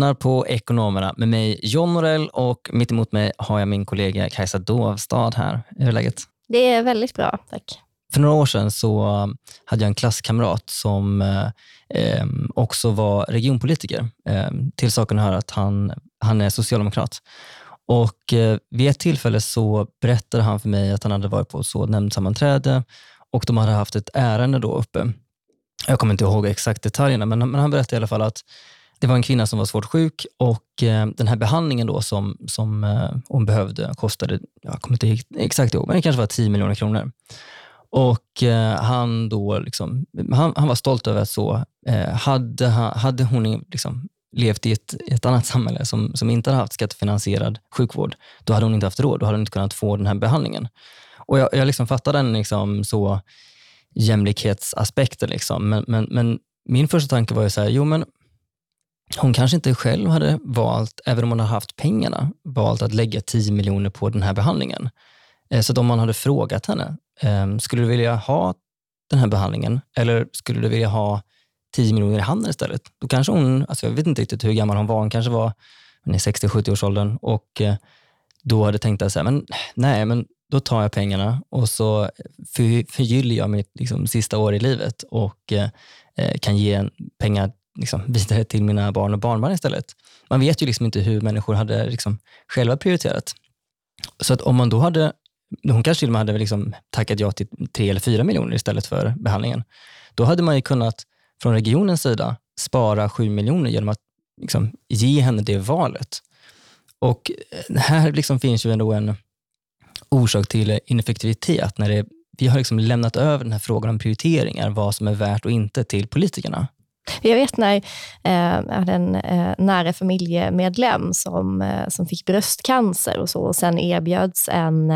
lyssnar på Ekonomerna med mig John Norell och mitt emot mig har jag min kollega Kajsa Dovstad här. Hur är läget? Det är väldigt bra, tack. För några år sedan så hade jag en klasskamrat som eh, också var regionpolitiker. Eh, till saken hör att han, han är socialdemokrat. Och eh, vid ett tillfälle så berättade han för mig att han hade varit på så nämndsammanträde och de hade haft ett ärende då uppe. Jag kommer inte ihåg exakt detaljerna, men, men han berättade i alla fall att det var en kvinna som var svårt sjuk och eh, den här behandlingen då som, som eh, hon behövde kostade, jag kommer inte exakt ihåg, men det kanske var 10 miljoner kronor. Och eh, han, då liksom, han, han, var stolt över att så, hade, hade hon liksom levt i ett, ett annat samhälle som, som inte hade haft skattefinansierad sjukvård, då hade hon inte haft råd. Då hade hon inte kunnat få den här behandlingen. Och Jag, jag liksom fattar den liksom så jämlikhetsaspekten. Liksom. Men, men, men min första tanke var ju så här, jo men hon kanske inte själv hade valt, även om hon hade haft pengarna, valt att lägga 10 miljoner på den här behandlingen. Eh, så att om man hade frågat henne, ehm, skulle du vilja ha den här behandlingen eller skulle du vilja ha 10 miljoner i handen istället? Då kanske hon, alltså jag vet inte riktigt hur gammal hon var, hon kanske var i 60-70 års åldern och eh, då hade tänkt att men nej, men då tar jag pengarna och så förgyller jag mitt liksom, sista år i livet och eh, eh kan ge pengar liksom, vidare till mina barn och barnbarn istället. Man vet ju liksom inte hur människor hade liksom, själva prioriterat. Så att om man då hade, hon kanske till och med hade liksom tackat ja till tre eller fyra miljoner istället för behandlingen. Då hade man ju kunnat från regionens sida spara sju miljoner genom att liksom, ge henne det valet. Och eh, här liksom finns ju ändå en orsak till ineffektivitet när det, vi har liksom lämnat över den här frågan om prioriteringar, vad som är värt och inte, till politikerna. Jag vet när eh, jag hade en eh, nära familjemedlem som, eh, som fick bröstcancer och så, och sen erbjöds en,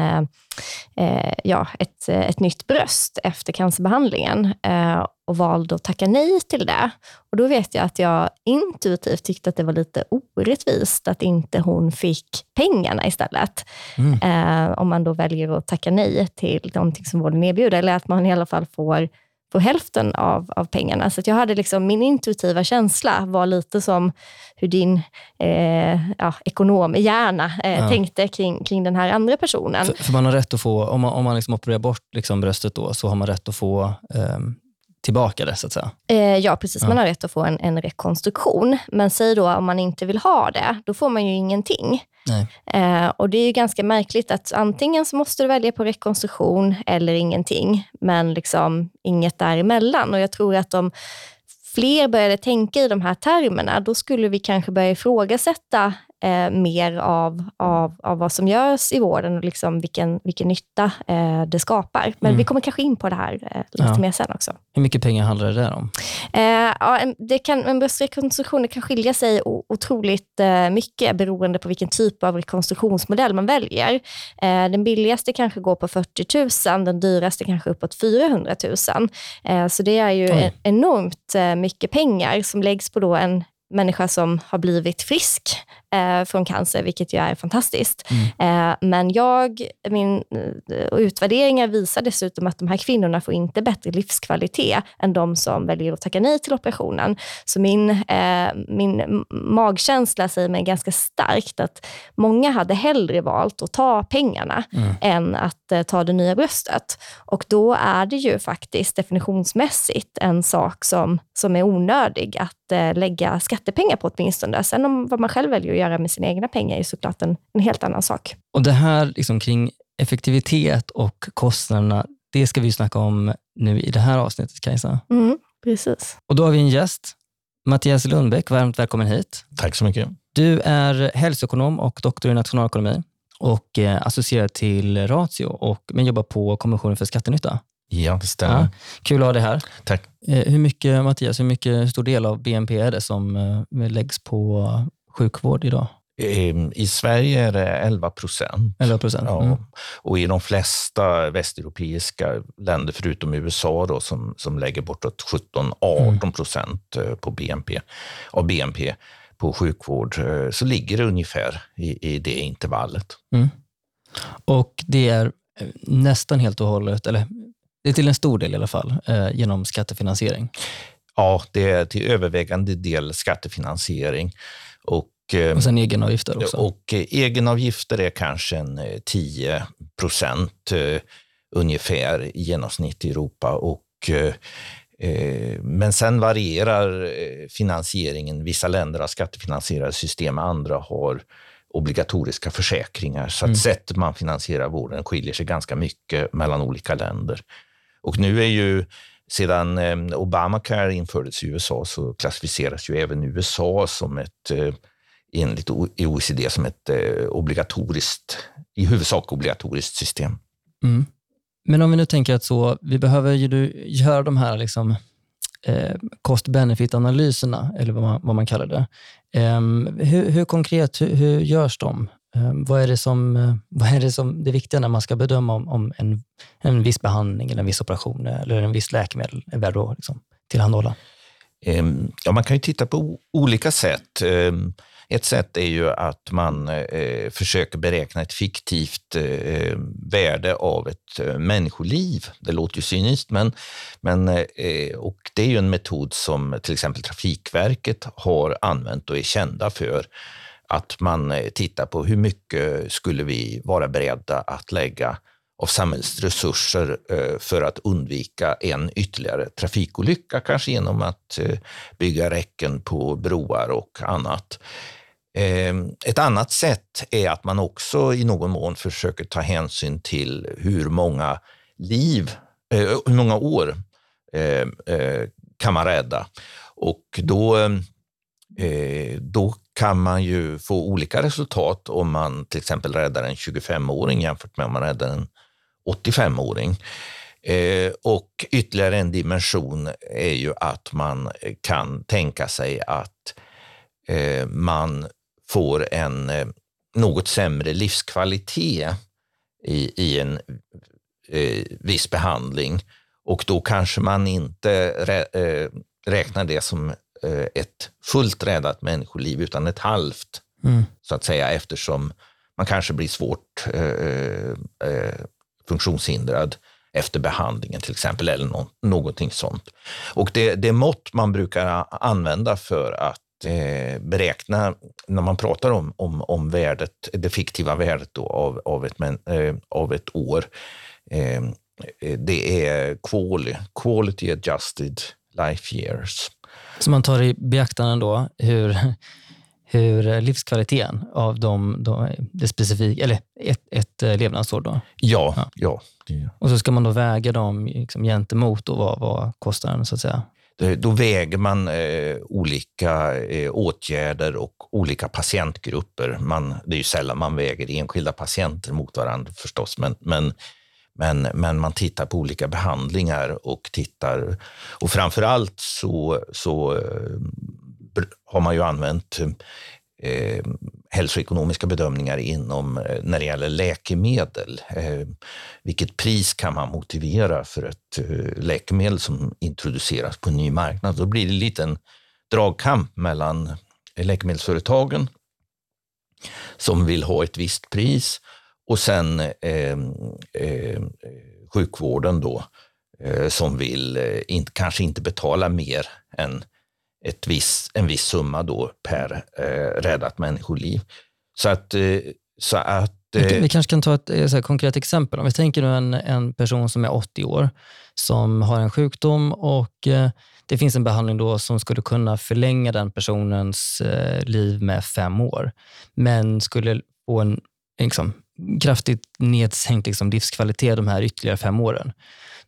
ja, ett, ett nytt bröst efter cancerbehandlingen eh, och valde att tacka nej till det. Och Då vet jag att jag intuitivt tyckte att det var lite orättvist att inte hon fick pengarna istället. Mm. Om man då väljer att tacka nej till någonting som vården erbjuder, eller att man i alla fall får på hälften av, av pengarna. Så jag hade liksom, min intuitiva känsla var lite som hur din eh, ja, ekonomhjärna eh, ja. tänkte kring, kring den här andra personen. För, för man har rätt att få, om man, om man liksom opererar bort liksom bröstet då, så har man rätt att få eh, tillbaka det, så att säga? Eh, ja, precis. Man har rätt att få en, en, rekonstruktion. Men säg då om man inte vill ha det, då får man ju ingenting. Eh, och Det är ju ganska märkligt att antingen så måste du välja på rekonstruktion eller ingenting, men liksom inget däremellan. Och jag tror att om fler började tänka i de här termerna, då skulle vi kanske börja ifrågasätta eh, mer av, av, av vad som görs i vården och liksom vilken, vilken nytta eh, det skapar. Men mm. vi kommer kanske in på det här eh, lite ja. mer sen också. Hur mycket pengar handlar det där om? Eh, ja, det kan, en bröstrekonstruktion kan skilja sig otroligt eh, mycket beroende på vilken typ av rekonstruktionsmodell man väljer. Eh, den billigaste kanske går på 40 000, den dyraste kanske uppåt 400 000. så det är ju Oj. enormt mycket pengar som läggs på då en människa som har blivit frisk eh, från cancer, vilket ju är fantastiskt. Mm. Eh, men jag, min eh, utvärderingar visar dessutom att de här kvinnorna får inte bättre livskvalitet än de som väljer att tacka nej till operationen. Så min, eh, min magkänsla säger mig ganska starkt att många hade hellre valt att ta pengarna mm. än att eh, ta det nya bröstet. Och då är det ju faktiskt definitionsmässigt en sak som, som är onödig att eh, lägga skattepengar på åtminstone. Sen om vad man själv väljer att göra med sina egna pengar är såklart en, en helt annan sak. Och Det här liksom kring effektivitet och kostnaderna, det ska vi snacka om nu i det här avsnittet, Kajsa. Mm, precis. Och då har vi en gäst, Mattias Lundbäck. Varmt välkommen hit. Tack så mycket. Du är hälsoekonom och doktor i nationalekonomi och eh, associerad till Ratio, och, men jobbar på Kommissionen för skattenytta. Ja, det stämmer. Ja, kul att ha dig här. Tack. Eh, hur mycket, Mattias, hur mycket stor del av BNP är det som eh, läggs på sjukvård idag? Ehm, I Sverige är det 11 procent. 11 procent. Ja. Mm. Och i de flesta västeuropeiska länder, förutom USA, då, som, som lägger bortåt 17-18 procent mm. på BNP, av BNP på sjukvård, så ligger det ungefär i, i det intervallet. Mm. Och det är nästan helt och hållet, eller det är till en stor del i alla fall, eh, genom skattefinansiering. Ja, det är till övervägande del skattefinansiering. Och, och sen egenavgifter också? Och egenavgifter är kanske en 10 procent ungefär i genomsnitt i Europa. Och, men sen varierar finansieringen. Vissa länder har skattefinansierade system, andra har obligatoriska försäkringar. Så att mm. sättet man finansierar vården skiljer sig ganska mycket mellan olika länder. Och nu är ju sedan eh, Obamacare infördes i USA så klassificeras ju även USA som ett, eh, enligt OECD, som ett eh, obligatoriskt, i huvudsak obligatoriskt system. Mm. Men om vi nu tänker att så, vi behöver ju göra de här liksom, eh, cost-benefit-analyserna, eller vad man, vad man kallar det. Eh, hur, hur, konkret, hur, hur görs de? Ehm, vad, är det som, eh, vad är det som det viktiga när man ska bedöma om, om en, en viss behandling, eller en viss operation eh, eller en viss läkemedel är värd att liksom, tillhandahålla? Ehm, ja, man kan ju titta på olika sätt. Ehm, ett sätt är ju att man eh, försöker beräkna ett fiktivt värde av ett människoliv. Det låter ju cyniskt, men, men och det är ju en metod som till exempel Trafikverket har använt och är kända för. Att man eh, tittar på hur mycket skulle vi vara beredda att lägga av samhällsresurser eh, för att undvika en ytterligare trafikolycka, kanske genom att eh, bygga räcken på broar och annat. Ehm, ett annat sätt är att man också i någon mån försöker ta hänsyn till hur många liv, hur många år kan man rädda. Och då, då kan man ju få olika resultat om man till exempel räddar en 25-åring jämfört med om man räddar en 85-åring. Eh, och ytterligare en dimension är ju att man kan tänka sig att eh, man får en eh, något sämre livskvalitet i, i en eh, viss behandling och då kanske man inte rä, eh, räknar det som ett fullt räddat människoliv utan ett halvt, mm. så att säga, eftersom man kanske blir svårt funktionshindrad efter behandlingen till exempel, eller no någonting sånt. Och det, det mått man brukar använda för att eh, beräkna, när man pratar om, om, om värdet, det fiktiva värdet då av, av, ett, eh, av ett år, eh, det är quali, quality adjusted life years. Så man tar i beaktande då hur hur livskvaliteten av de, de, det specifika, eller ett, ett eh, levnadsår. Då. Ja, ja. ja, Och så ska man då väga dem liksom, gentemot då, vad, vad kostar den, så att säga. Då väger man eh, olika eh, åtgärder och olika patientgrupper. Man, det är ju sällan man väger enskilda patienter mot varandra förstås, men, men, men, men man tittar på olika behandlingar och tittar och framför allt så, så eh, har man ju använt eh, hälsoekonomiska bedömningar inom eh, när det gäller läkemedel. Eh, vilket pris kan man motivera för ett eh, läkemedel som introduceras på en ny marknad? Då blir det en liten dragkamp mellan läkemedelsföretagen som vill ha ett visst pris och sen eh, eh, sjukvården då eh, som vill inte, kanske inte betala mer än ett viss, en viss summa då per eh, räddat människoliv. Så att, eh, så att vi, vi kanske kan ta ett eh, så konkret exempel. Om vi tänker nu en, en person som är 80 år, som har en sjukdom och eh, det finns en behandling då som skulle kunna förlänga den personens eh, liv med fem år, men skulle få en liksom, kraftigt nedsänkt liksom, livskvalitet de här ytterligare fem åren.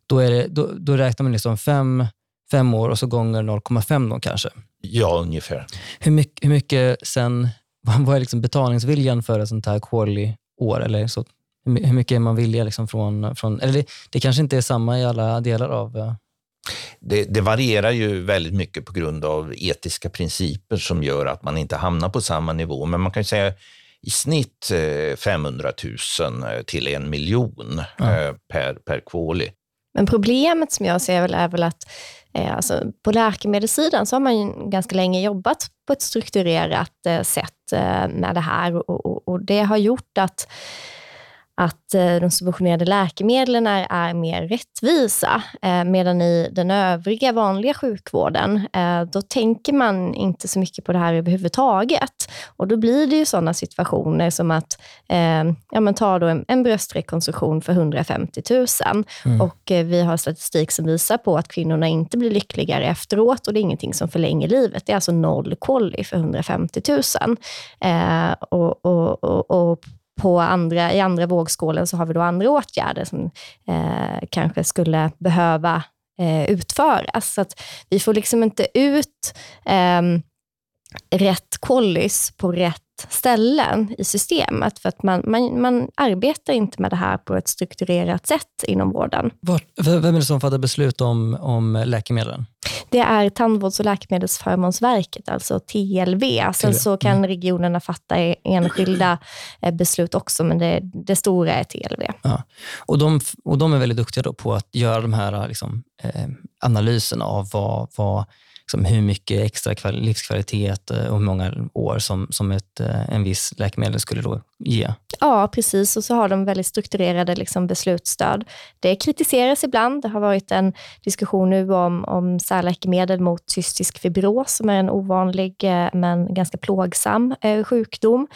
Då, är det, då, då räknar man liksom fem fem år och så gånger 0,5 då kanske? Ja, ungefär. Hur mycket, hur mycket sen, vad är liksom betalningsviljan för ett sånt här quali-år? Eller så, hur mycket är man villig liksom från, från eller det, det kanske inte är samma i alla delar av eh, det, det, varierar ju väldigt mycket på grund av etiska principer som gör att man inte hamnar på samma nivå. Men man kan säga i snitt 500 eh, 000 eh, till en miljon ja. per, per kvali. Men problemet som jag ser väl är väl att alltså på läkemedelssidan så har man ju ganska länge jobbat på ett strukturerat sätt med det här och, och, och, det har gjort att att eh, de subventionerade läkemedlen är, är mer rättvisa, eh, medan i den övriga vanliga sjukvården, eh, då tänker man inte så mycket på det här överhuvudtaget. Och då blir det ju sådana situationer som att, ja men ta då en, en bröstrekonstruktion för 150 000 mm. och vi har statistik som visar på att kvinnorna inte blir lyckligare efteråt och det är ingenting som förlänger livet. Det är alltså noll kolli för 150 000. och, och, och, och på andra, i andra vågskålen så har vi då andra åtgärder som eh, kanske skulle behöva eh, utföras. Så att vi får liksom inte ut eh, rätt kollis på rätt ställen i systemet, för att man, man, man arbetar inte med det här på ett strukturerat sätt inom vården. Var, vem är det som fattar beslut om, om läkemedlen? Det är Tandvårds och läkemedelsförmånsverket, alltså TLV. Sen så kan mm. regionerna fatta enskilda eh, beslut också, men det, det stora är TLV. Ja. Och, de, och de är väldigt duktiga på att göra de här liksom, eh, analyserna av vad, vad liksom hur mycket extra livskvalitet eh, och hur många år som, som ett, eh, en viss läkemedel skulle då ge. Ja, precis. Och så har de väldigt strukturerade liksom, beslutsstöd. Det kritiseras ibland. Det har varit en diskussion nu om, om särläkemedel mot cystisk fibros, som är en ovanlig eh, men ganska plågsam sjukdom,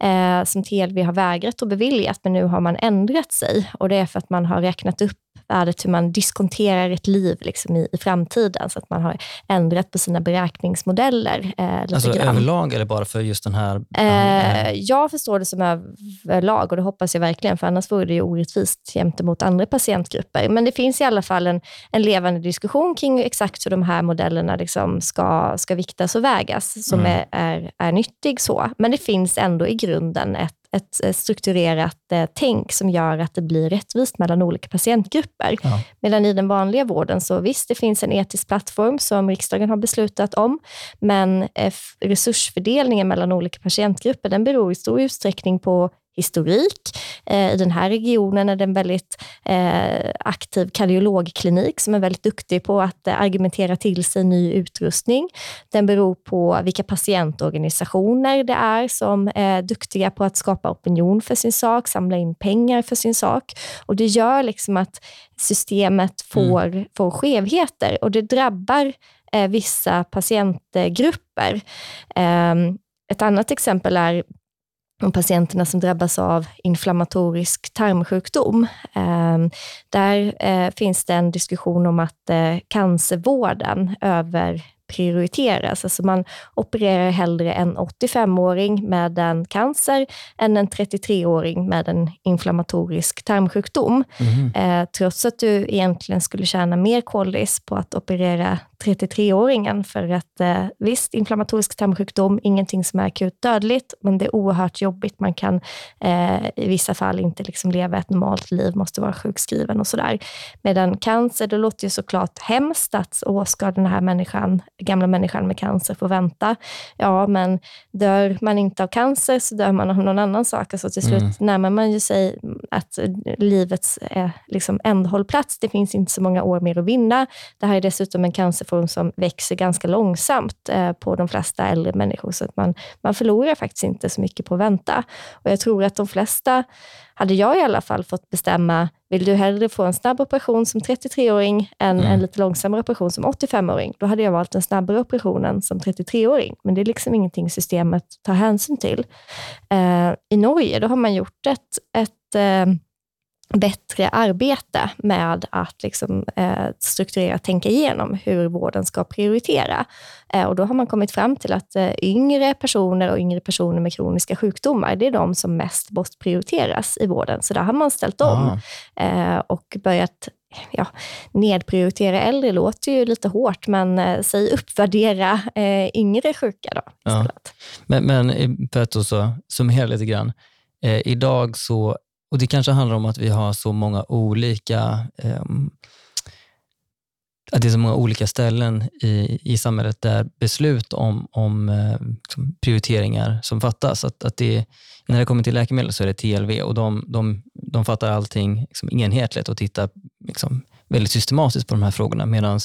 eh, som TLV har vägrat att beviljat, men nu har man ändrat sig. Och Det är för att man har räknat upp värdet hur man diskonterar ett liv liksom i, i framtiden, så att man har ändrat på sina beräkningsmodeller. Eh, alltså grann. överlag eller bara för just den här? Eh, jag förstår det som överlag och det hoppas jag verkligen, för annars vore det ju orättvist gentemot andra patientgrupper. Men det finns i alla fall en, en levande diskussion kring exakt hur de här modellerna liksom ska, ska viktas och vägas, som mm. är, är, är nyttig. så. Men det finns ändå i grunden ett ett strukturerat eh, tänk som gör att det blir rättvist mellan olika patientgrupper. Ja. Medan i den vanliga vården, så visst, det finns en etisk plattform som riksdagen har beslutat om, men eh, resursfördelningen mellan olika patientgrupper, den beror i stor utsträckning på historik. Eh, I den här regionen är det en väldigt eh, aktiv kardiologklinik som är väldigt duktig på att eh, argumentera till sig ny utrustning. Den beror på vilka patientorganisationer det är som är duktiga på att skapa opinion för sin sak, samla in pengar för sin sak. Och Det gör liksom att systemet får, mm. får skevheter och det drabbar vissa patientgrupper. Ehm, ett annat exempel är om patienterna som drabbas av inflammatorisk tarmsjukdom. Ehm, där eh, finns det en diskussion om att eh, cancervården över prioriteras. Alltså man opererar hellre en 85-åring med en cancer än en 33-åring med en inflammatorisk tarmsjukdom. Mm. Trots att du egentligen skulle tjäna mer kollis på att operera 33-åringen för att eh, visst, inflammatorisk tarmsjukdom, ingenting som är akut dödligt, men det är oerhört jobbigt. Man kan eh, i vissa fall inte liksom leva ett normalt liv, måste vara sjukskriven och sådär. Medan cancer, det låter ju såklart hemskt att åh, ska den här människan, gamla människan med cancer få vänta? Ja, men dör man inte av cancer så dör man av någon annan sak. Alltså till slut mm. närmar man ju sig att livets eh, liksom ändhållplats. Det finns inte så många år mer att vinna. Det här är dessutom en cancer cancerform som växer ganska långsamt eh, på de flesta äldre människor, så att man, man förlorar faktiskt inte så mycket på att vänta. Och jag tror att de flesta, hade jag i alla fall fått bestämma, vill du hellre få en snabb operation som 33-åring än mm. en lite långsammare operation som 85-åring? Då hade jag valt den snabbare operationen som 33-åring, men det är liksom ingenting systemet tar hänsyn till. Eh, I Norge, då har man gjort ett, ett eh, bättre arbete med att liksom, eh, strukturera, tänka igenom hur vården ska prioritera. Eh, och då har man kommit fram till att eh, yngre personer och yngre personer med kroniska sjukdomar, det är de som mest måste prioriteras i vården. Så där har man ställt om eh, och börjat ja, nedprioritera äldre låter ju lite hårt, men eh, säg uppvärdera eh, yngre sjuka då. Ja. Men, men för att summera lite grann. Eh, idag så och Det kanske handlar om att vi har så många olika eh, att det är så många olika ställen i, i samhället där beslut om, om eh, liksom prioriteringar som fattas. Att, att det, när det kommer till läkemedel så är det TLV och de, de, de fattar allting liksom enhetligt och tittar liksom väldigt systematiskt på de här frågorna. Medan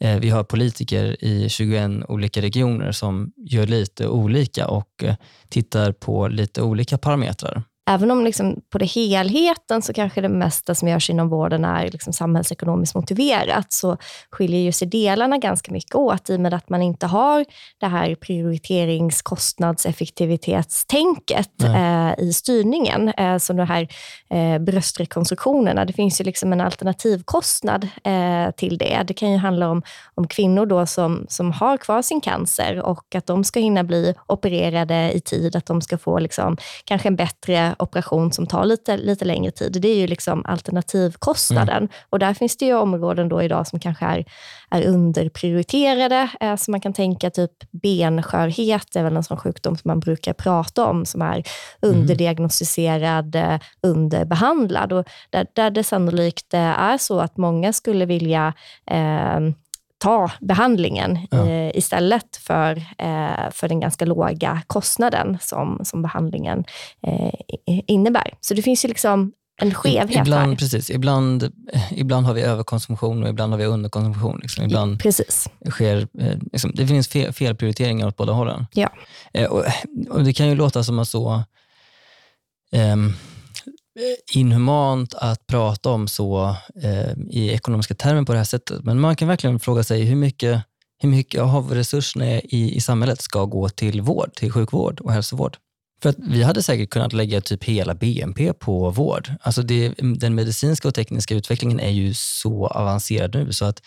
eh, vi har politiker i 21 olika regioner som gör lite olika och eh, tittar på lite olika parametrar även om liksom på det helheten så kanske det mesta som görs inom vården är liksom samhällsekonomiskt motiverat, så skiljer ju sig delarna ganska mycket åt i och med att man inte har det här prioriterings kostnadseffektivitetstänket eh, i styrningen. Eh, som de här eh, bröstrekonstruktionerna, det finns ju liksom en alternativkostnad eh, till det. Det kan ju handla om, om kvinnor då som, som har kvar sin cancer och att de ska hinna bli opererade i tid, att de ska få liksom, kanske en bättre operation som tar lite, lite längre tid. Det är ju liksom alternativkostnaden. Mm. Och där finns det ju områden då idag som kanske är, är underprioriterade. Eh, så man kan tänka typ benskörhet är väl en sån sjukdom som man brukar prata om, som är underdiagnostiserad, eh, underbehandlad. Och där, där det sannolikt eh, är så att många skulle vilja eh, ta behandlingen ja. eh, istället för, eh, för den ganska låga kostnaden som, som behandlingen eh, innebär. Så det finns ju liksom en skevhet ibland, här. Precis, ibland, ibland har vi överkonsumtion och ibland har vi underkonsumtion. Liksom. Ibland precis. Sker, liksom, det finns fel, felprioriteringar åt båda hållen. Ja. Och, och det kan ju låta som att så um, inhumant att prata om så eh, i ekonomiska termer på det här sättet. Men man kan verkligen fråga sig hur mycket, hur mycket av resurserna i, i samhället ska gå till vård, till sjukvård och hälsovård. För att vi hade säkert kunnat lägga typ hela BNP på vård. Alltså det, den medicinska och tekniska utvecklingen är ju så avancerad nu så att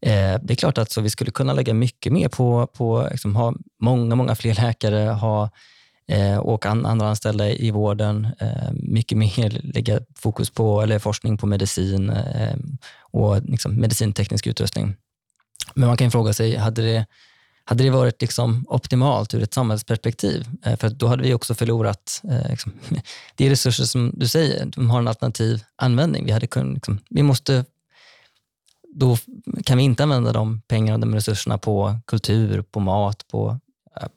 eh, det är klart att så vi skulle kunna lägga mycket mer på, på liksom, ha många, många fler läkare, ha Eh, och an, andra anställda i vården. Eh, mycket mer lägga fokus på eller forskning på medicin eh, och liksom, medicinteknisk utrustning. Men man kan fråga sig, hade det, hade det varit liksom optimalt ur ett samhällsperspektiv? Eh, för då hade vi också förlorat eh, liksom, de resurser som du säger, de har en alternativ användning. Vi, hade kun, liksom, vi måste då kan vi inte använda de pengarna och de resurserna på kultur, på mat, på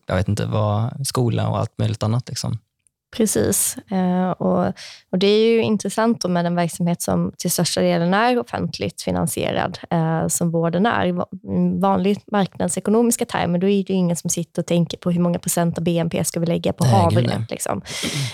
jag vet inte vad, skola och allt möjligt annat. Liksom. Precis. Eh, och, och Det är ju intressant med en verksamhet som till största delen är offentligt finansierad, eh, som vården är. I vanlig marknadsekonomiska termer, då är det ingen som sitter och tänker på hur många procent av BNP ska vi lägga på havre, liksom,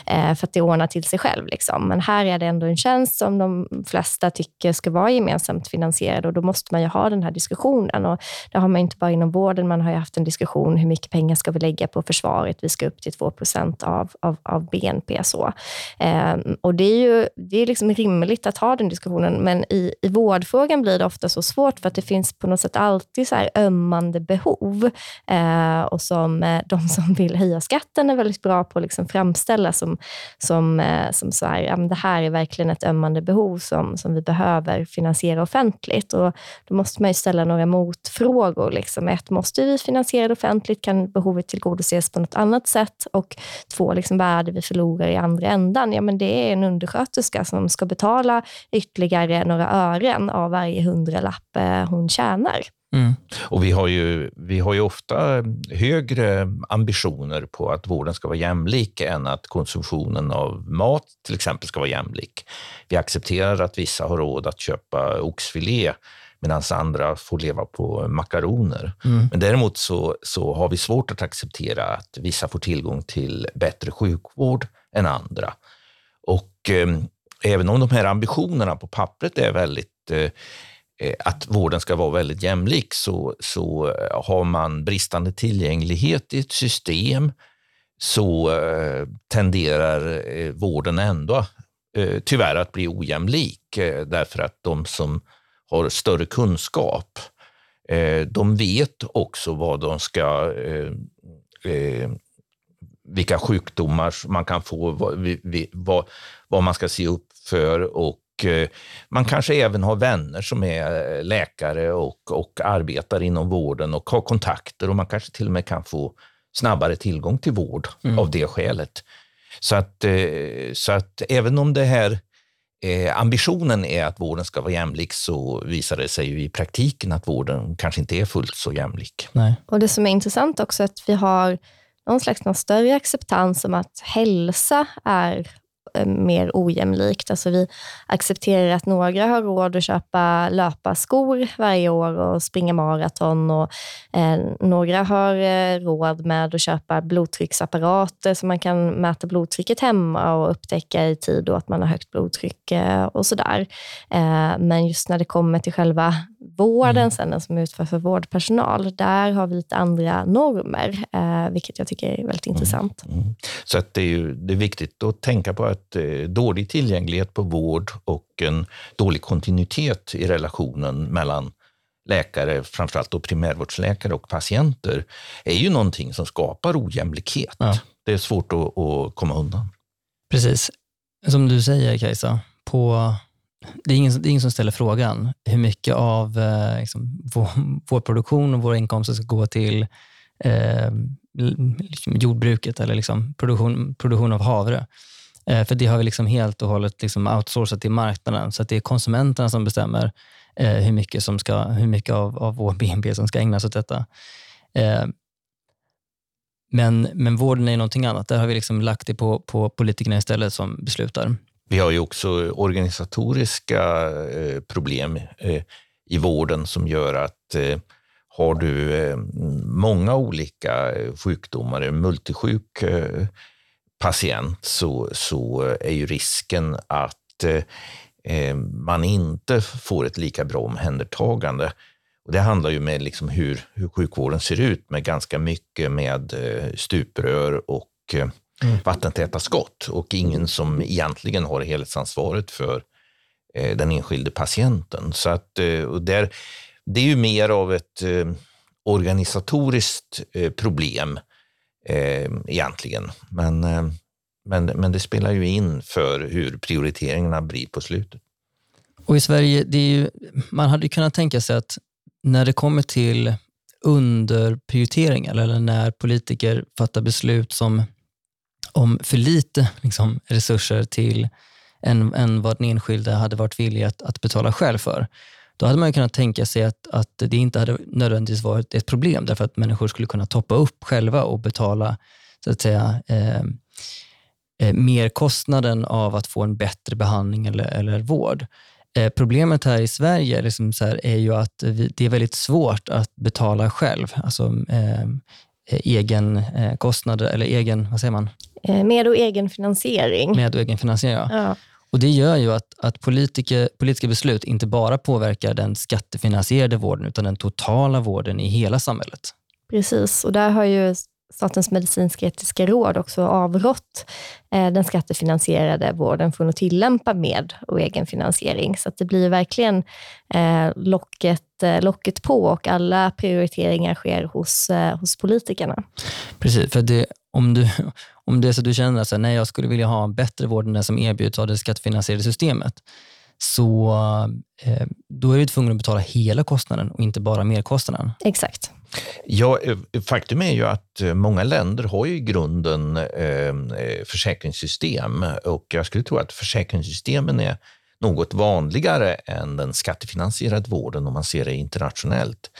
eh, för att det ordnar till sig själv. Liksom. Men här är det ändå en tjänst som de flesta tycker ska vara gemensamt finansierad och då måste man ju ha den här diskussionen. Och det har man inte bara inom vården, man har ju haft en diskussion, hur mycket pengar ska vi lägga på försvaret? Vi ska upp till 2 procent av, av, av BNP. Så. Eh, och det är ju det är liksom rimligt att ha den diskussionen, men i, i vårdfrågan blir det ofta så svårt för att det finns på något sätt alltid så här ömmande behov eh, och som eh, de som vill höja skatten är väldigt bra på att liksom framställa som, som, eh, som så här, ja, det här är verkligen ett ömmande behov som, som vi behöver finansiera offentligt. Och då måste man ju ställa några motfrågor. Liksom. Ett, måste vi finansiera det offentligt? Kan behovet tillgodoses på något annat sätt? Och två, liksom, vad är det vi förlorar i andra ändan? Ja, men det är en undersköterska som ska betala ytterligare några ören av varje hundralapp eh, hon tjänar. Mm. Och vi har, ju, vi har ju ofta högre ambitioner på att vården ska vara jämlik än att konsumtionen av mat till exempel ska vara jämlik. Vi accepterar att vissa har råd att köpa oxfilé medan andra får leva på makaroner. Mm. Men däremot så, så har vi svårt att acceptera att vissa får tillgång till bättre sjukvård än andra. Och eh, även om de här ambitionerna på pappret är väldigt eh, eh att vården ska vara väldigt jämlik så, så eh, har man bristande tillgänglighet i ett system så eh, tenderar eh, vården ändå tyvärr att bli ojämlik därför att de som har större kunskap. Eh, de vet också vad de ska, eh, eh, vilka sjukdomar man kan få, vad, vad man ska se upp för och man kanske även har vänner som är läkare och, och arbetar inom vården och har kontakter och man kanske till och med kan få snabbare tillgång till vård mm. av det skälet. Så att, så att även om det här eh, ambitionen är att vården ska vara jämlik så visar det sig ju i praktiken att vården kanske inte är fullt så jämlik. Nej. Och Det som är intressant också är att vi har någon slags någon större acceptans om att hälsa är Eh, mer ojämlikt. Alltså vi accepterar att några har råd att köpa löparskor varje år och springa maraton och eh, några har eh, råd med att köpa blodtrycksapparater så man kan mäta blodtrycket hemma och upptäcka i tid att man har högt blodtryck eh, och sådär. Eh, men just när det kommer till själva vården, mm. sen den som utförs för vårdpersonal, där har vi lite andra normer, eh, vilket jag tycker är väldigt mm. intressant. Mm. Så att det, är ju, det är viktigt att tänka på att eh, dålig tillgänglighet på vård och en dålig kontinuitet i relationen mellan läkare, framförallt då primärvårdsläkare och patienter, är ju någonting som skapar ojämlikhet. Ja. Det är svårt att, att komma undan. Precis. Som du säger Kajsa, på det är, ingen, det är ingen som ställer frågan hur mycket av eh, liksom, vår, vår, produktion och våra inkomster ska gå till eh, liksom jordbruket eller liksom produktion, produktion av havre. Eh, för det har vi liksom helt och hållet liksom outsourcat till marknaden, så det är konsumenterna som bestämmer eh, hur mycket, som ska, hur mycket av, av vår BNP som ska ägnas åt detta. Eh, men, men vården är någonting annat. Där har vi liksom lagt det på, på politikerna istället som beslutar. Vi har ju också organisatoriska eh, problem eh, i vården som gör att eh, har du många olika sjukdomar, en multisjuk patient, så, så är ju risken att man inte får ett lika bra omhändertagande. Och det handlar ju med liksom hur, hur sjukvården ser ut med ganska mycket med stuprör och mm. vattentäta skott och ingen som egentligen har helhetsansvaret för eh, den enskilde patienten. Så att, eh, och där, det är ju mer av ett eh, organisatoriskt eh, problem eh, egentligen. Men, eh, men, men det spelar ju in för hur prioriteringarna blir på slutet. Och i Sverige, det är ju, man hade kunnat tänka sig att när det kommer till underprioriteringar eller när politiker fattar beslut som om för lite liksom, resurser till än, än vad den enskilde hade varit villig att, att betala själv för. Då hade man kunnat tänka sig att, att det inte hade nödvändigtvis varit ett problem därför att människor skulle kunna toppa upp själva och betala så att säga, eh, eh, merkostnaden av att få en bättre behandling eller, eller vård. Eh, problemet här i Sverige liksom så här, är ju att vi, det är väldigt svårt att betala själv. Alltså, eh, eh egen eh, kostnader, eller egen, vad säger man? Eh, med och egen finansiering. Med och egen finansiering, ja. ja. Och Det gör ju att, att politiker, politiska beslut inte bara påverkar den skattefinansierade vården, utan den totala vården i hela samhället. Precis, och där har ju Statens medicinsk-etiska råd också avrått eh, den skattefinansierade vården från att tillämpa med och egenfinansiering. Så det blir verkligen eh, locket, eh, locket på och alla prioriteringar sker hos, eh, hos politikerna. Precis, för det, om, du, om det är så att du känner att nej, jag skulle vilja ha en bättre vård än den som erbjuds av det skattefinansierade systemet, så eh, då är du tvungen att betala hela kostnaden och inte bara merkostnaden. Exakt. Ja, eh, faktum är ju att eh, många länder har ju i grunden eh, försäkringssystem och jag skulle tro att försäkringssystemen är något vanligare än den skattefinansierade vården om man ser det internationellt.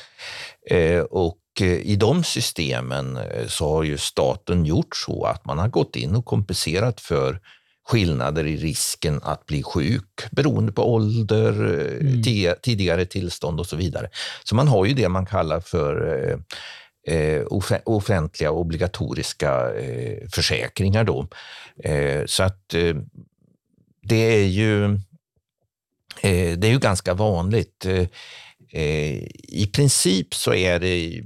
Eh, och i de systemen så har ju staten gjort så att man har gått in och kompenserat för skillnader i risken att bli sjuk beroende på ålder, mm. tidigare tillstånd och så vidare. Så man har ju det man kallar för eh, eh offentliga obligatoriska eh, försäkringar. Då. Eh, så att eh, det är ju eh, det är ju ganska vanligt. I princip så är det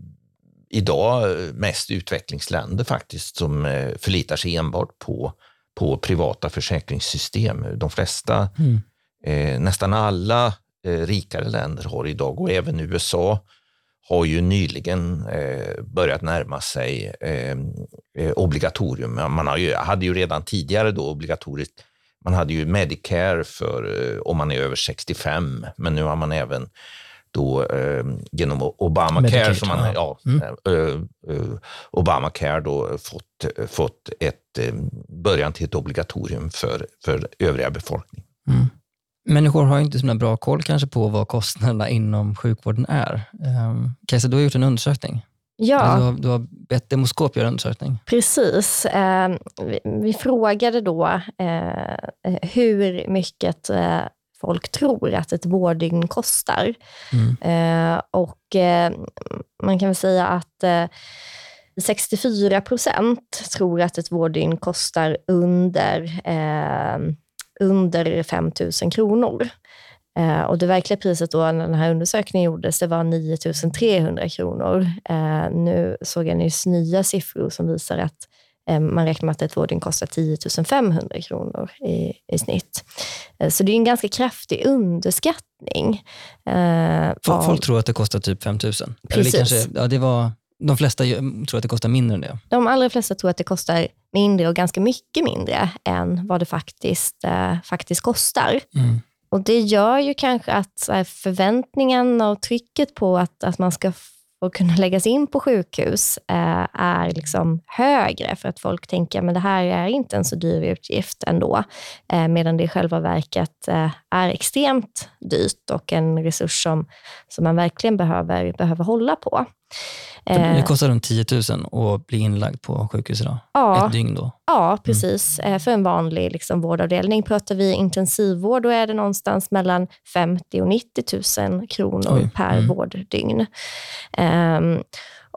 idag mest utvecklingsländer faktiskt som förlitar sig enbart på på privata försäkringssystem. De flesta, mm. eh, nästan alla eh, rikare länder har idag och även USA har ju nyligen eh, börjat närma sig eh, eh, obligatorium. Man har ju, hade ju redan tidigare då obligatoriskt man hade ju Medicare för eh, om man är över 65, men nu har man även då eh, genom Obamacare, som man, ja, mm. eh, eh, Obamacare då fått, fått ett eh, början till ett obligatorium för, för övriga befolkningen. Mm. Människor har inte så bra koll kanske på vad kostnaderna inom sjukvården är. Um, Kajsa, du har gjort en undersökning. Ja. Du, har, du har bett Demoskop göra undersökning. Precis. Eh, vi, vi, frågade då eh, hur mycket eh, folk tror att ett vårddygn kostar. Mm. Eh, och eh, man kan väl säga att 64 procent tror att ett vårddygn kostar under, under 5 000 kronor. Eh, och det verkliga priset då när den här undersökningen gjordes, det var 9 300 kronor. Eh, nu såg jag nyss nya siffror som visar att eh, man räknar med att ett vårdin kostar 10 500 kronor i, i snitt. Eh, så det är en ganska kraftig underskattning. Eh, folk, folk tror att det kostar typ 5 000? Precis. Eller kanske, ja, det var, de flesta tror att det kostar mindre än det? De allra flesta tror att det kostar mindre och ganska mycket mindre än vad det faktiskt, eh, faktiskt kostar. Mm. Och Det gör ju kanske att förväntningarna och trycket på att, att man ska få kunna läggas in på sjukhus eh, är liksom högre, för att folk tänker att det här är inte en så dyr utgift ändå, eh, medan det i själva verket eh, är extremt dyrt och en resurs som, som man verkligen behöver, behöver hålla på. Det kostar runt 10 000 att bli inlagd på sjukhus idag? Ja, Ett dygn då? Ja, mm. precis. Mm. För en vanlig liksom, vårdavdelning. Pratar vi intensivvård, då är det någonstans mellan 50 och 90 000 kronor Oj. per mm. vårddygn. Ehm,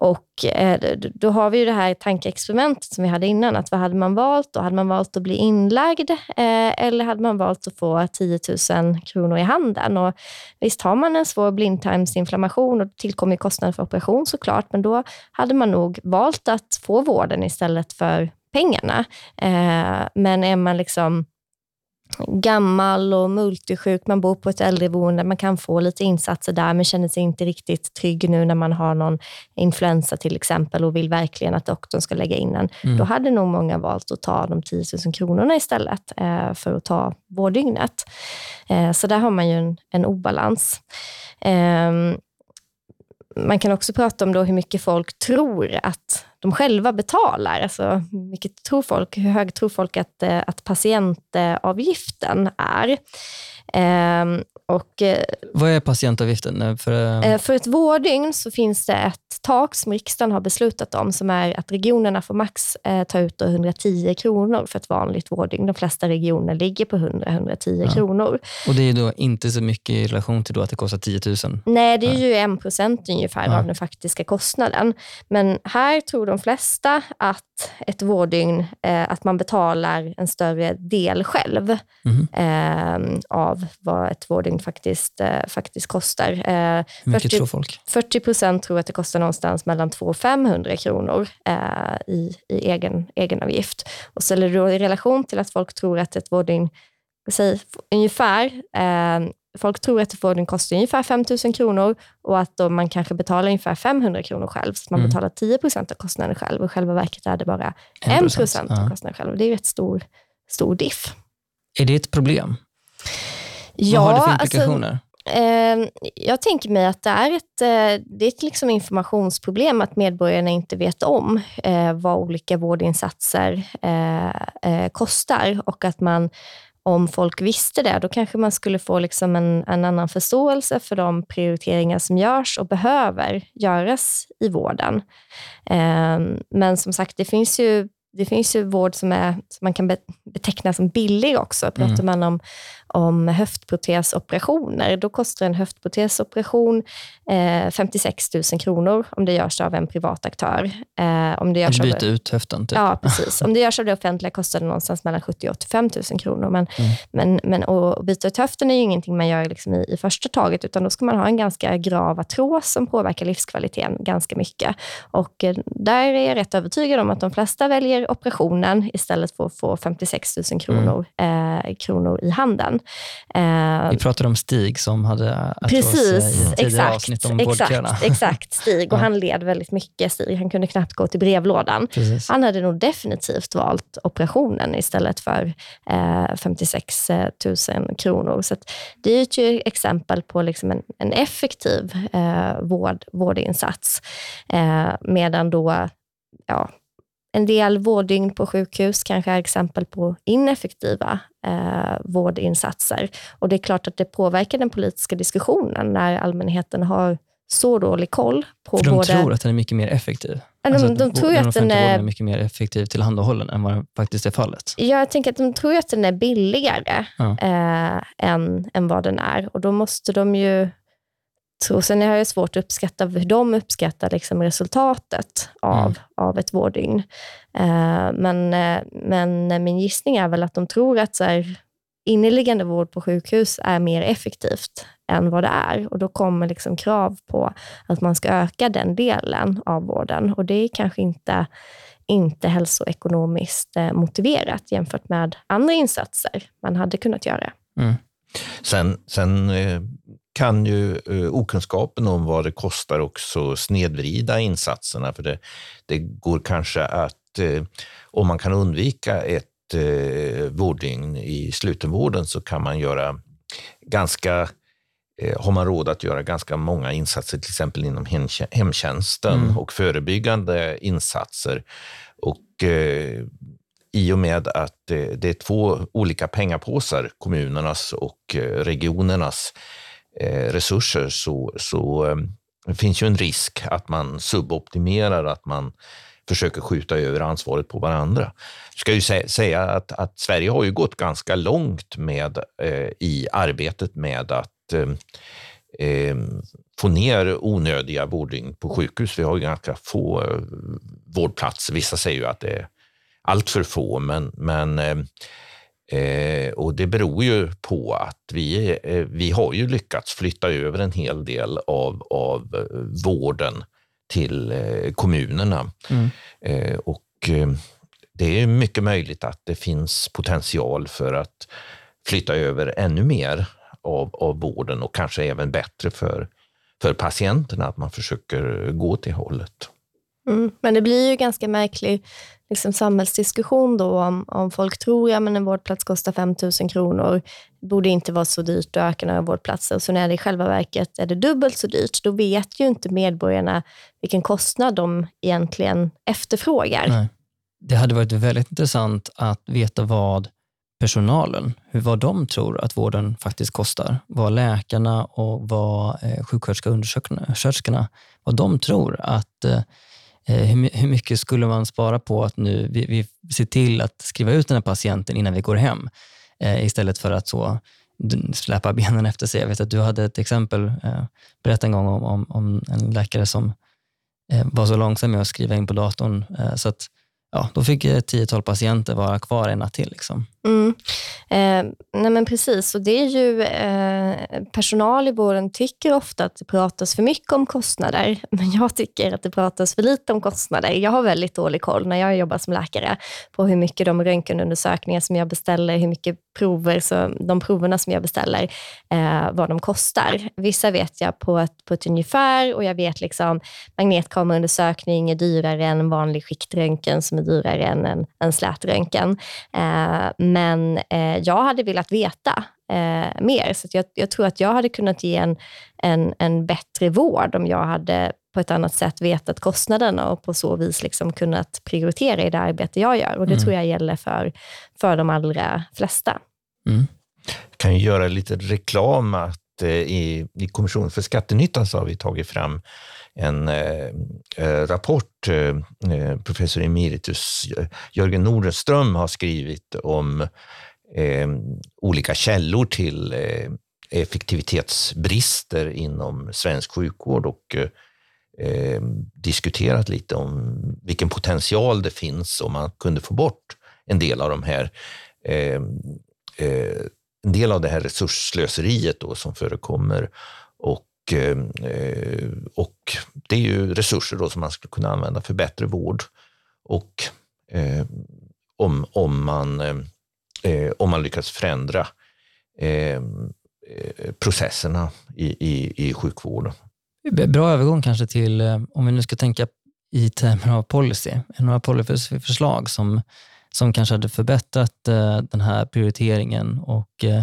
och eh, då har vi ju det här tankeexperimentet som vi hade innan, att vad hade man valt? Då hade man valt att bli inlagd eh, eller hade man valt att få 10 000 kronor i handen? Och visst har man en svår blindtarmsinflammation och det tillkommer kostnader för operation såklart, men då hade man nog valt att få vården istället för pengarna. Eh, men är man liksom gammal och multisjuk, man bor på ett äldreboende, man kan få lite insatser där, men känner sig inte riktigt trygg nu när man har någon influensa till exempel och vill verkligen att doktorn ska lägga in en. Mm. Då hade nog många valt att ta de 10 000 kronorna istället eh, för att ta vårddygnet. Eh, så där har man ju en, en obalans. Eh, man kan också prata om då hur mycket folk tror att de själva betalar. Alltså, mycket tror folk, hur hög tror folk att, eh, att patientavgiften är? Ehm, och, eh, Vad är patientavgiften? För, eh, för ett vårddygn så finns det ett tak som riksdagen har beslutat om, som är att regionerna får max ta ut 110 kronor för ett vanligt vårddygn. De flesta regioner ligger på 100-110 ja. kronor. Och Det är då inte så mycket i relation till att det kostar 10 000? Nej, det är ju 1 procent ungefär ja. av den faktiska kostnaden. Men här tror de flesta att ett vårddygn, eh, att man betalar en större del själv mm. eh, av vad ett vårddygn faktiskt, eh, faktiskt kostar. Eh, Hur mycket 40, tror folk? 40 procent tror att det kostar någonstans mellan 200 och 500 kronor eh, i, i egen, egenavgift. Och ställer du i relation till att folk tror att ett vårddygn säg, ungefär folk tror att vården kostar ungefär 5 000 kronor och att då man kanske betalar ungefär 500 kronor själv. Så man mm. betalar 10 procent av kostnaden själv och i själva verket är det bara 1 procent av kostnaden själv. Det är rätt stor, stor diff. Är det ett problem? Ja, Vad har det för alltså, implikationer? Alltså, jag tänker mig att det är ett, eh, det är ett liksom informationsproblem att medborgarna inte vet om eh, vad olika vårdinsatser eh, kostar och att man om folk visste det, då kanske man skulle få liksom en, en annan förståelse för de prioriteringar som görs och behöver göras i vården. Eh, men som sagt, det finns ju det finns ju vård som, är, som man kan beteckna som billig också. Pratar mm. man om, om höftprotesoperationer, då kostar en höftprotesoperation eh, 56 000 kronor om det görs av en privat aktör. Eh, om det görs att byta av, ut höften? Typ. Ja, precis. Om det görs av det offentliga kostar det någonstans mellan 70 000 och 85 000 kronor. Men, mm. men, men att byta ut höften är ju ingenting man gör liksom i, i första taget, utan då ska man ha en ganska grav artros som påverkar livskvaliteten ganska mycket. Och eh, där är jag rätt övertygad om att de flesta väljer operationen istället för att få 56 000 kronor, mm. kronor i handen. Eh, Vi pratade om Stig som hade Precis, i exakt, avsnitt om exakt, exakt, Stig. Och ja. han led väldigt mycket. Stig. Han kunde knappt gå till brevlådan. Precis. Han hade nog definitivt valt operationen istället för eh, 56 000 kronor. Så det är ett exempel på liksom en, en effektiv eh, vård, vårdinsats. Eh, medan då ja, en del vårddygn på sjukhus kanske är exempel på ineffektiva eh, vårdinsatser. Och det är klart att det påverkar den politiska diskussionen när allmänheten har så dålig koll på För de både... tror att den är mycket mer effektiv. de, Alltså de, tror ju den att den är... är mycket mer effektiv tillhandahållen än vad den faktiskt är fallet. Jag tänker att de tror att den är billigare Ja. eh, än, än vad den är. Och då måste de ju tro... Sen har jag svårt att uppskatta hur de uppskattar liksom resultatet av, Mm. av ett vårddygn. Eh, men, eh, men min gissning är väl att de tror att så här, inneliggande vård på sjukhus är mer effektivt än vad det är. Och då kommer liksom krav på att man ska öka den delen av vården. Och det är kanske inte, inte hälsoekonomiskt eh, motiverat jämfört med andra insatser man hade kunnat göra. Mm. Sen, sen kan ju eh, okunskapen om vad det kostar också snedvrida insatserna. För det, det går kanske att, eh, om man kan undvika ett eh, vårddygn i slutenvården så kan man göra ganska har man råd att göra ganska många insatser, till exempel inom hemtjä- hemtjänsten Mm. och förebyggande insatser. Och eh, i och med att eh, det är två olika pengapåsar, kommunernas och regionernas Eh, resurser, så, så eh, finns ju en risk att man suboptimerar, att man försöker skjuta över ansvaret på varandra. Jag ska ju sä- säga att, att Sverige har ju gått ganska långt med, eh, i arbetet med att eh, eh, få ner onödiga vårddygn på sjukhus. Vi har ju ganska få eh, vårdplatser. Vissa säger ju att det är allt för få, men, men eh, eh, och det beror ju på att vi, eh, vi har ju lyckats flytta över en hel del av, av eh, vården till eh, kommunerna. Mm. Eh, och eh, det är mycket möjligt att det finns potential för att flytta över ännu mer av, av vården och kanske även bättre för, för patienterna, att man försöker gå till hållet. Mm. Men det blir ju ganska märklig liksom, samhällsdiskussion då om, om folk tror att ja, en vårdplats kostar 5 000 kronor, borde inte vara så dyrt att öka några vårdplatser. Så när det i själva verket är det dubbelt så dyrt, då vet ju inte medborgarna vilken kostnad de egentligen efterfrågar. Nej. Det hade varit väldigt intressant att veta vad personalen, hur vad de tror att vården faktiskt kostar. Vad läkarna och vad eh, sjuksköterskorna, och undersköterskorna, vad de tror att eh, Eh, hur, hur mycket skulle man spara på att nu vi, vi ser till att skriva ut den här patienten innan vi går hem eh, istället för att så släpa benen efter sig. Jag vet att du hade ett exempel, eh, berätta en gång om, om, om en läkare som var så långsam med att skriva in på datorn så att ja, då fick ett tiotal patienter vara kvar en natt till. Liksom. Mm. Eh, nej men precis, och det är ju eh, personal i vården tycker ofta att det pratas för mycket om kostnader, men jag tycker att det pratas för lite om kostnader. Jag har väldigt dålig koll när jag jobbar som läkare på hur mycket de röntgenundersökningar som jag beställer, hur mycket prover, så de proverna som jag beställer, eh, vad de kostar. Vissa vet jag på ett, på ett ungefär och jag vet liksom magnetkameraundersökning är dyrare än en vanlig skiktröntgen som är dyrare än en, en slätröntgen. Eh, men eh, jag hade velat veta eh, mer, så jag, jag tror att jag hade kunnat ge en, en, en bättre vård om jag hade på ett annat sätt vetat kostnaderna och på så vis liksom kunnat prioritera i det arbete jag gör. Och Det Mm. tror jag gäller för, för de allra flesta. Mm. kan ju göra lite reklam att eh, i, i Kommissionen för skattenyttan så har vi tagit fram en eh, eh rapport. Eh, eh, professor emeritus Jörgen Nordenström har skrivit om eh, olika källor till eh, effektivitetsbrister inom svensk sjukvård och eh, diskuterat lite om vilken potential det finns om man kunde få bort en del av de här eh, eh, en del av det här resursslöseriet då som förekommer. Och, eh, och det är ju resurser då som man skulle kunna använda för bättre vård. Och eh, om, om, man, eh, eh om man lyckas förändra eh, eh processerna i, i, i sjukvården. Bra övergång kanske till, eh, om vi nu ska tänka i termer av policy, några policyförslag som, som kanske hade förbättrat eh, den här prioriteringen och eh,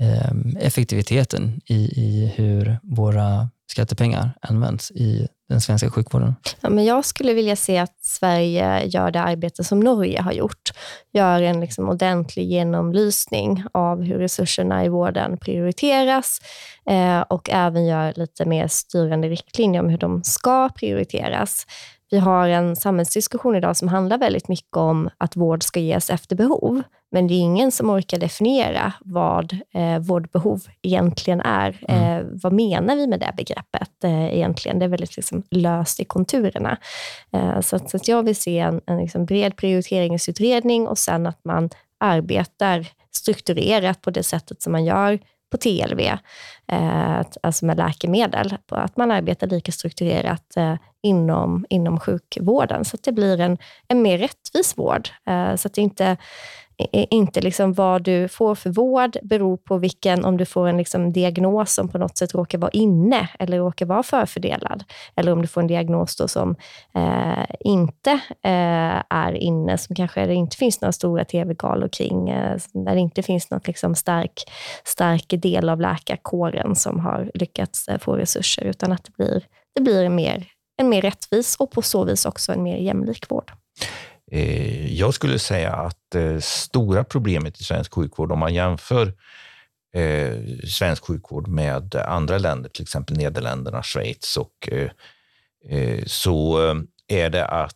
ehm, effektiviteten i, i hur våra skattepengar används i den svenska sjukvården? Ja, men jag skulle vilja se att Sverige gör det arbete som Norge har gjort. Gör en liksom ordentlig genomlysning av hur resurserna i vården prioriteras eh, och även gör lite mer styrande riktlinjer om hur de ska prioriteras. Vi har en samhällsdiskussion idag som handlar väldigt mycket om att vård ska ges efter behov. Men det är ingen som orkar definiera vad eh, vårdbehov egentligen är. Mm. Eh, vad menar vi med det begreppet eh, egentligen? Det är väldigt liksom, löst i konturerna. Eh, så, att, så att jag vill se en, en liksom bred prioriteringsutredning och sen att man arbetar strukturerat på det sättet som man gör på TLV, eh, alltså med läkemedel, att man arbetar lika strukturerat eh, inom, inom sjukvården, så att det blir en, en mer rättvis vård. Eh, så att det inte inte liksom vad du får för vård beror på vilken, om du får en liksom diagnos som på något sätt råkar vara inne eller råkar vara förfördelad. Eller om du får en diagnos som eh, inte eh, är inne, som kanske det inte finns några stora tv-galor kring, eh, där det inte finns något liksom stark, stark del av läkarkåren som har lyckats eh, få resurser, utan att det blir, det blir en, mer, en mer rättvis och på så vis också en mer jämlik vård. Eh, jag skulle säga att det eh, stora problemet i svensk sjukvård, om man jämför eh, svensk sjukvård med andra länder, till exempel Nederländerna, Schweiz, och, eh, eh, så eh, är det att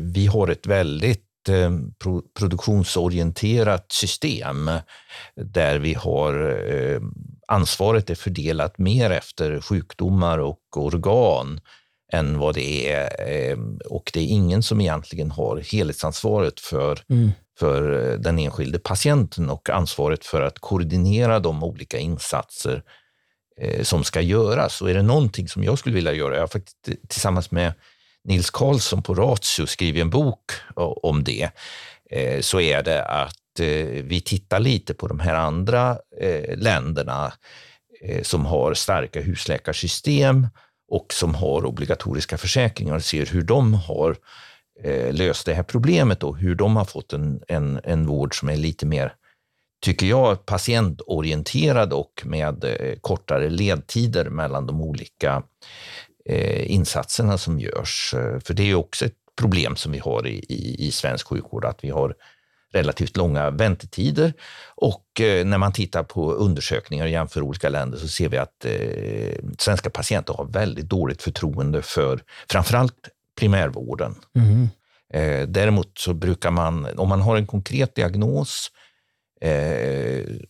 vi har ett väldigt produktionsorienterat system där vi har ansvaret är fördelat mer efter sjukdomar och organ än vad det är. Ehm, och det är ingen som egentligen har helhetsansvaret för, mm. för eh, den enskilde patienten och ansvaret för att koordinera de olika insatser eh, som ska göras. Och är det någonting som jag skulle vilja göra, jag har faktiskt tillsammans med Nils Karlsson på Ratio skrivit en bok om det, eh, så är det att vi tittar lite på de här andra länderna som har starka husläkarsystem och som har obligatoriska försäkringar och ser hur de har eh, löst det här problemet och hur de har fått en, en, en vård som är lite mer, tycker jag, patientorienterad och med eh, kortare ledtider mellan de olika eh, insatserna som görs. Eh, för det är också ett problem som vi har i, i, i svensk sjukvård, att vi har relativt långa väntetider. Och eh, när man tittar på undersökningar och jämför olika länder så ser vi att eh, svenska patienter har väldigt dåligt förtroende för framförallt primärvården. Mm. Däremot så brukar man, om man har en konkret diagnos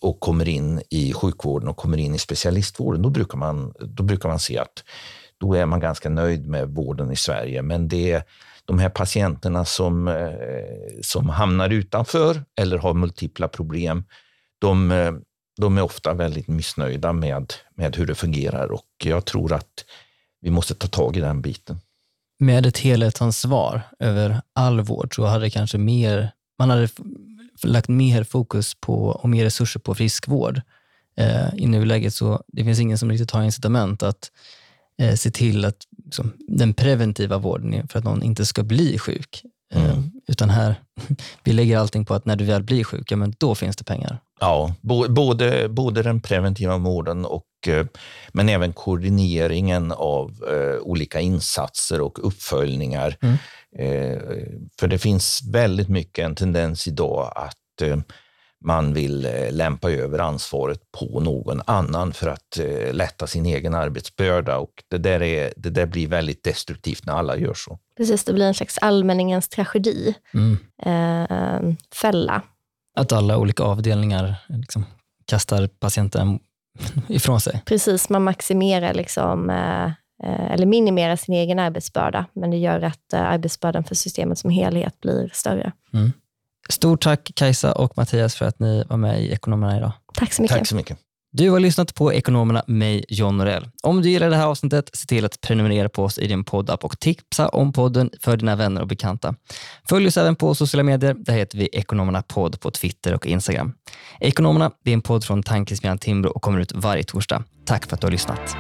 och kommer in i sjukvården och kommer in i specialistvården, då brukar man, då brukar man se att då är man ganska nöjd med vården i Sverige. Men det de här patienterna som, eh, som hamnar utanför eller har multipla problem, de, eh, de är ofta väldigt missnöjda med, med hur det fungerar och jag tror att vi måste ta tag i den biten. Med ett helhetsansvar över all vård så hade kanske mer, man hade lagt mer fokus på och mer resurser på friskvård. Eh, I nuläget så det finns ingen som riktigt har incitament att eh, se till att liksom, den preventiva vården för att någon inte ska bli sjuk. Eh, mm. utan här, vi lägger allting på att när du väl blir sjuk, ja, men då finns det pengar. Ja, både, både den preventiva vården och eh, men även koordineringen av eh, olika insatser och uppföljningar. Mm. Eh, för det finns väldigt mycket en tendens idag att eh, man vill eh, lämpa över ansvaret på någon annan för att eh, lätta sin egen arbetsbörda. Och det, där är, det där blir väldigt destruktivt när alla gör så. Precis, det blir en slags allmänningens tragedi. Mm. Eh, fälla. Att alla olika avdelningar liksom kastar patienten ifrån sig. Precis, man maximerar liksom, eh, eller minimerar sin egen arbetsbörda, men det gör att arbetsbördan för systemet som helhet blir större. Mm. Stort tack Kajsa och Mattias för att ni var med i Ekonomerna idag. Tack så mycket. Tack så mycket. Du har lyssnat på Ekonomerna, mig John Norell. Om du gillar det här avsnittet, se till att prenumerera på oss i din poddapp och tipsa om podden för dina vänner och bekanta. Följ oss även på sociala medier. Där heter vi Ekonomerna podd på Twitter och Instagram. Ekonomerna det är en podd från Tankesmedjan Timbro och kommer ut varje torsdag. Tack för att du har lyssnat.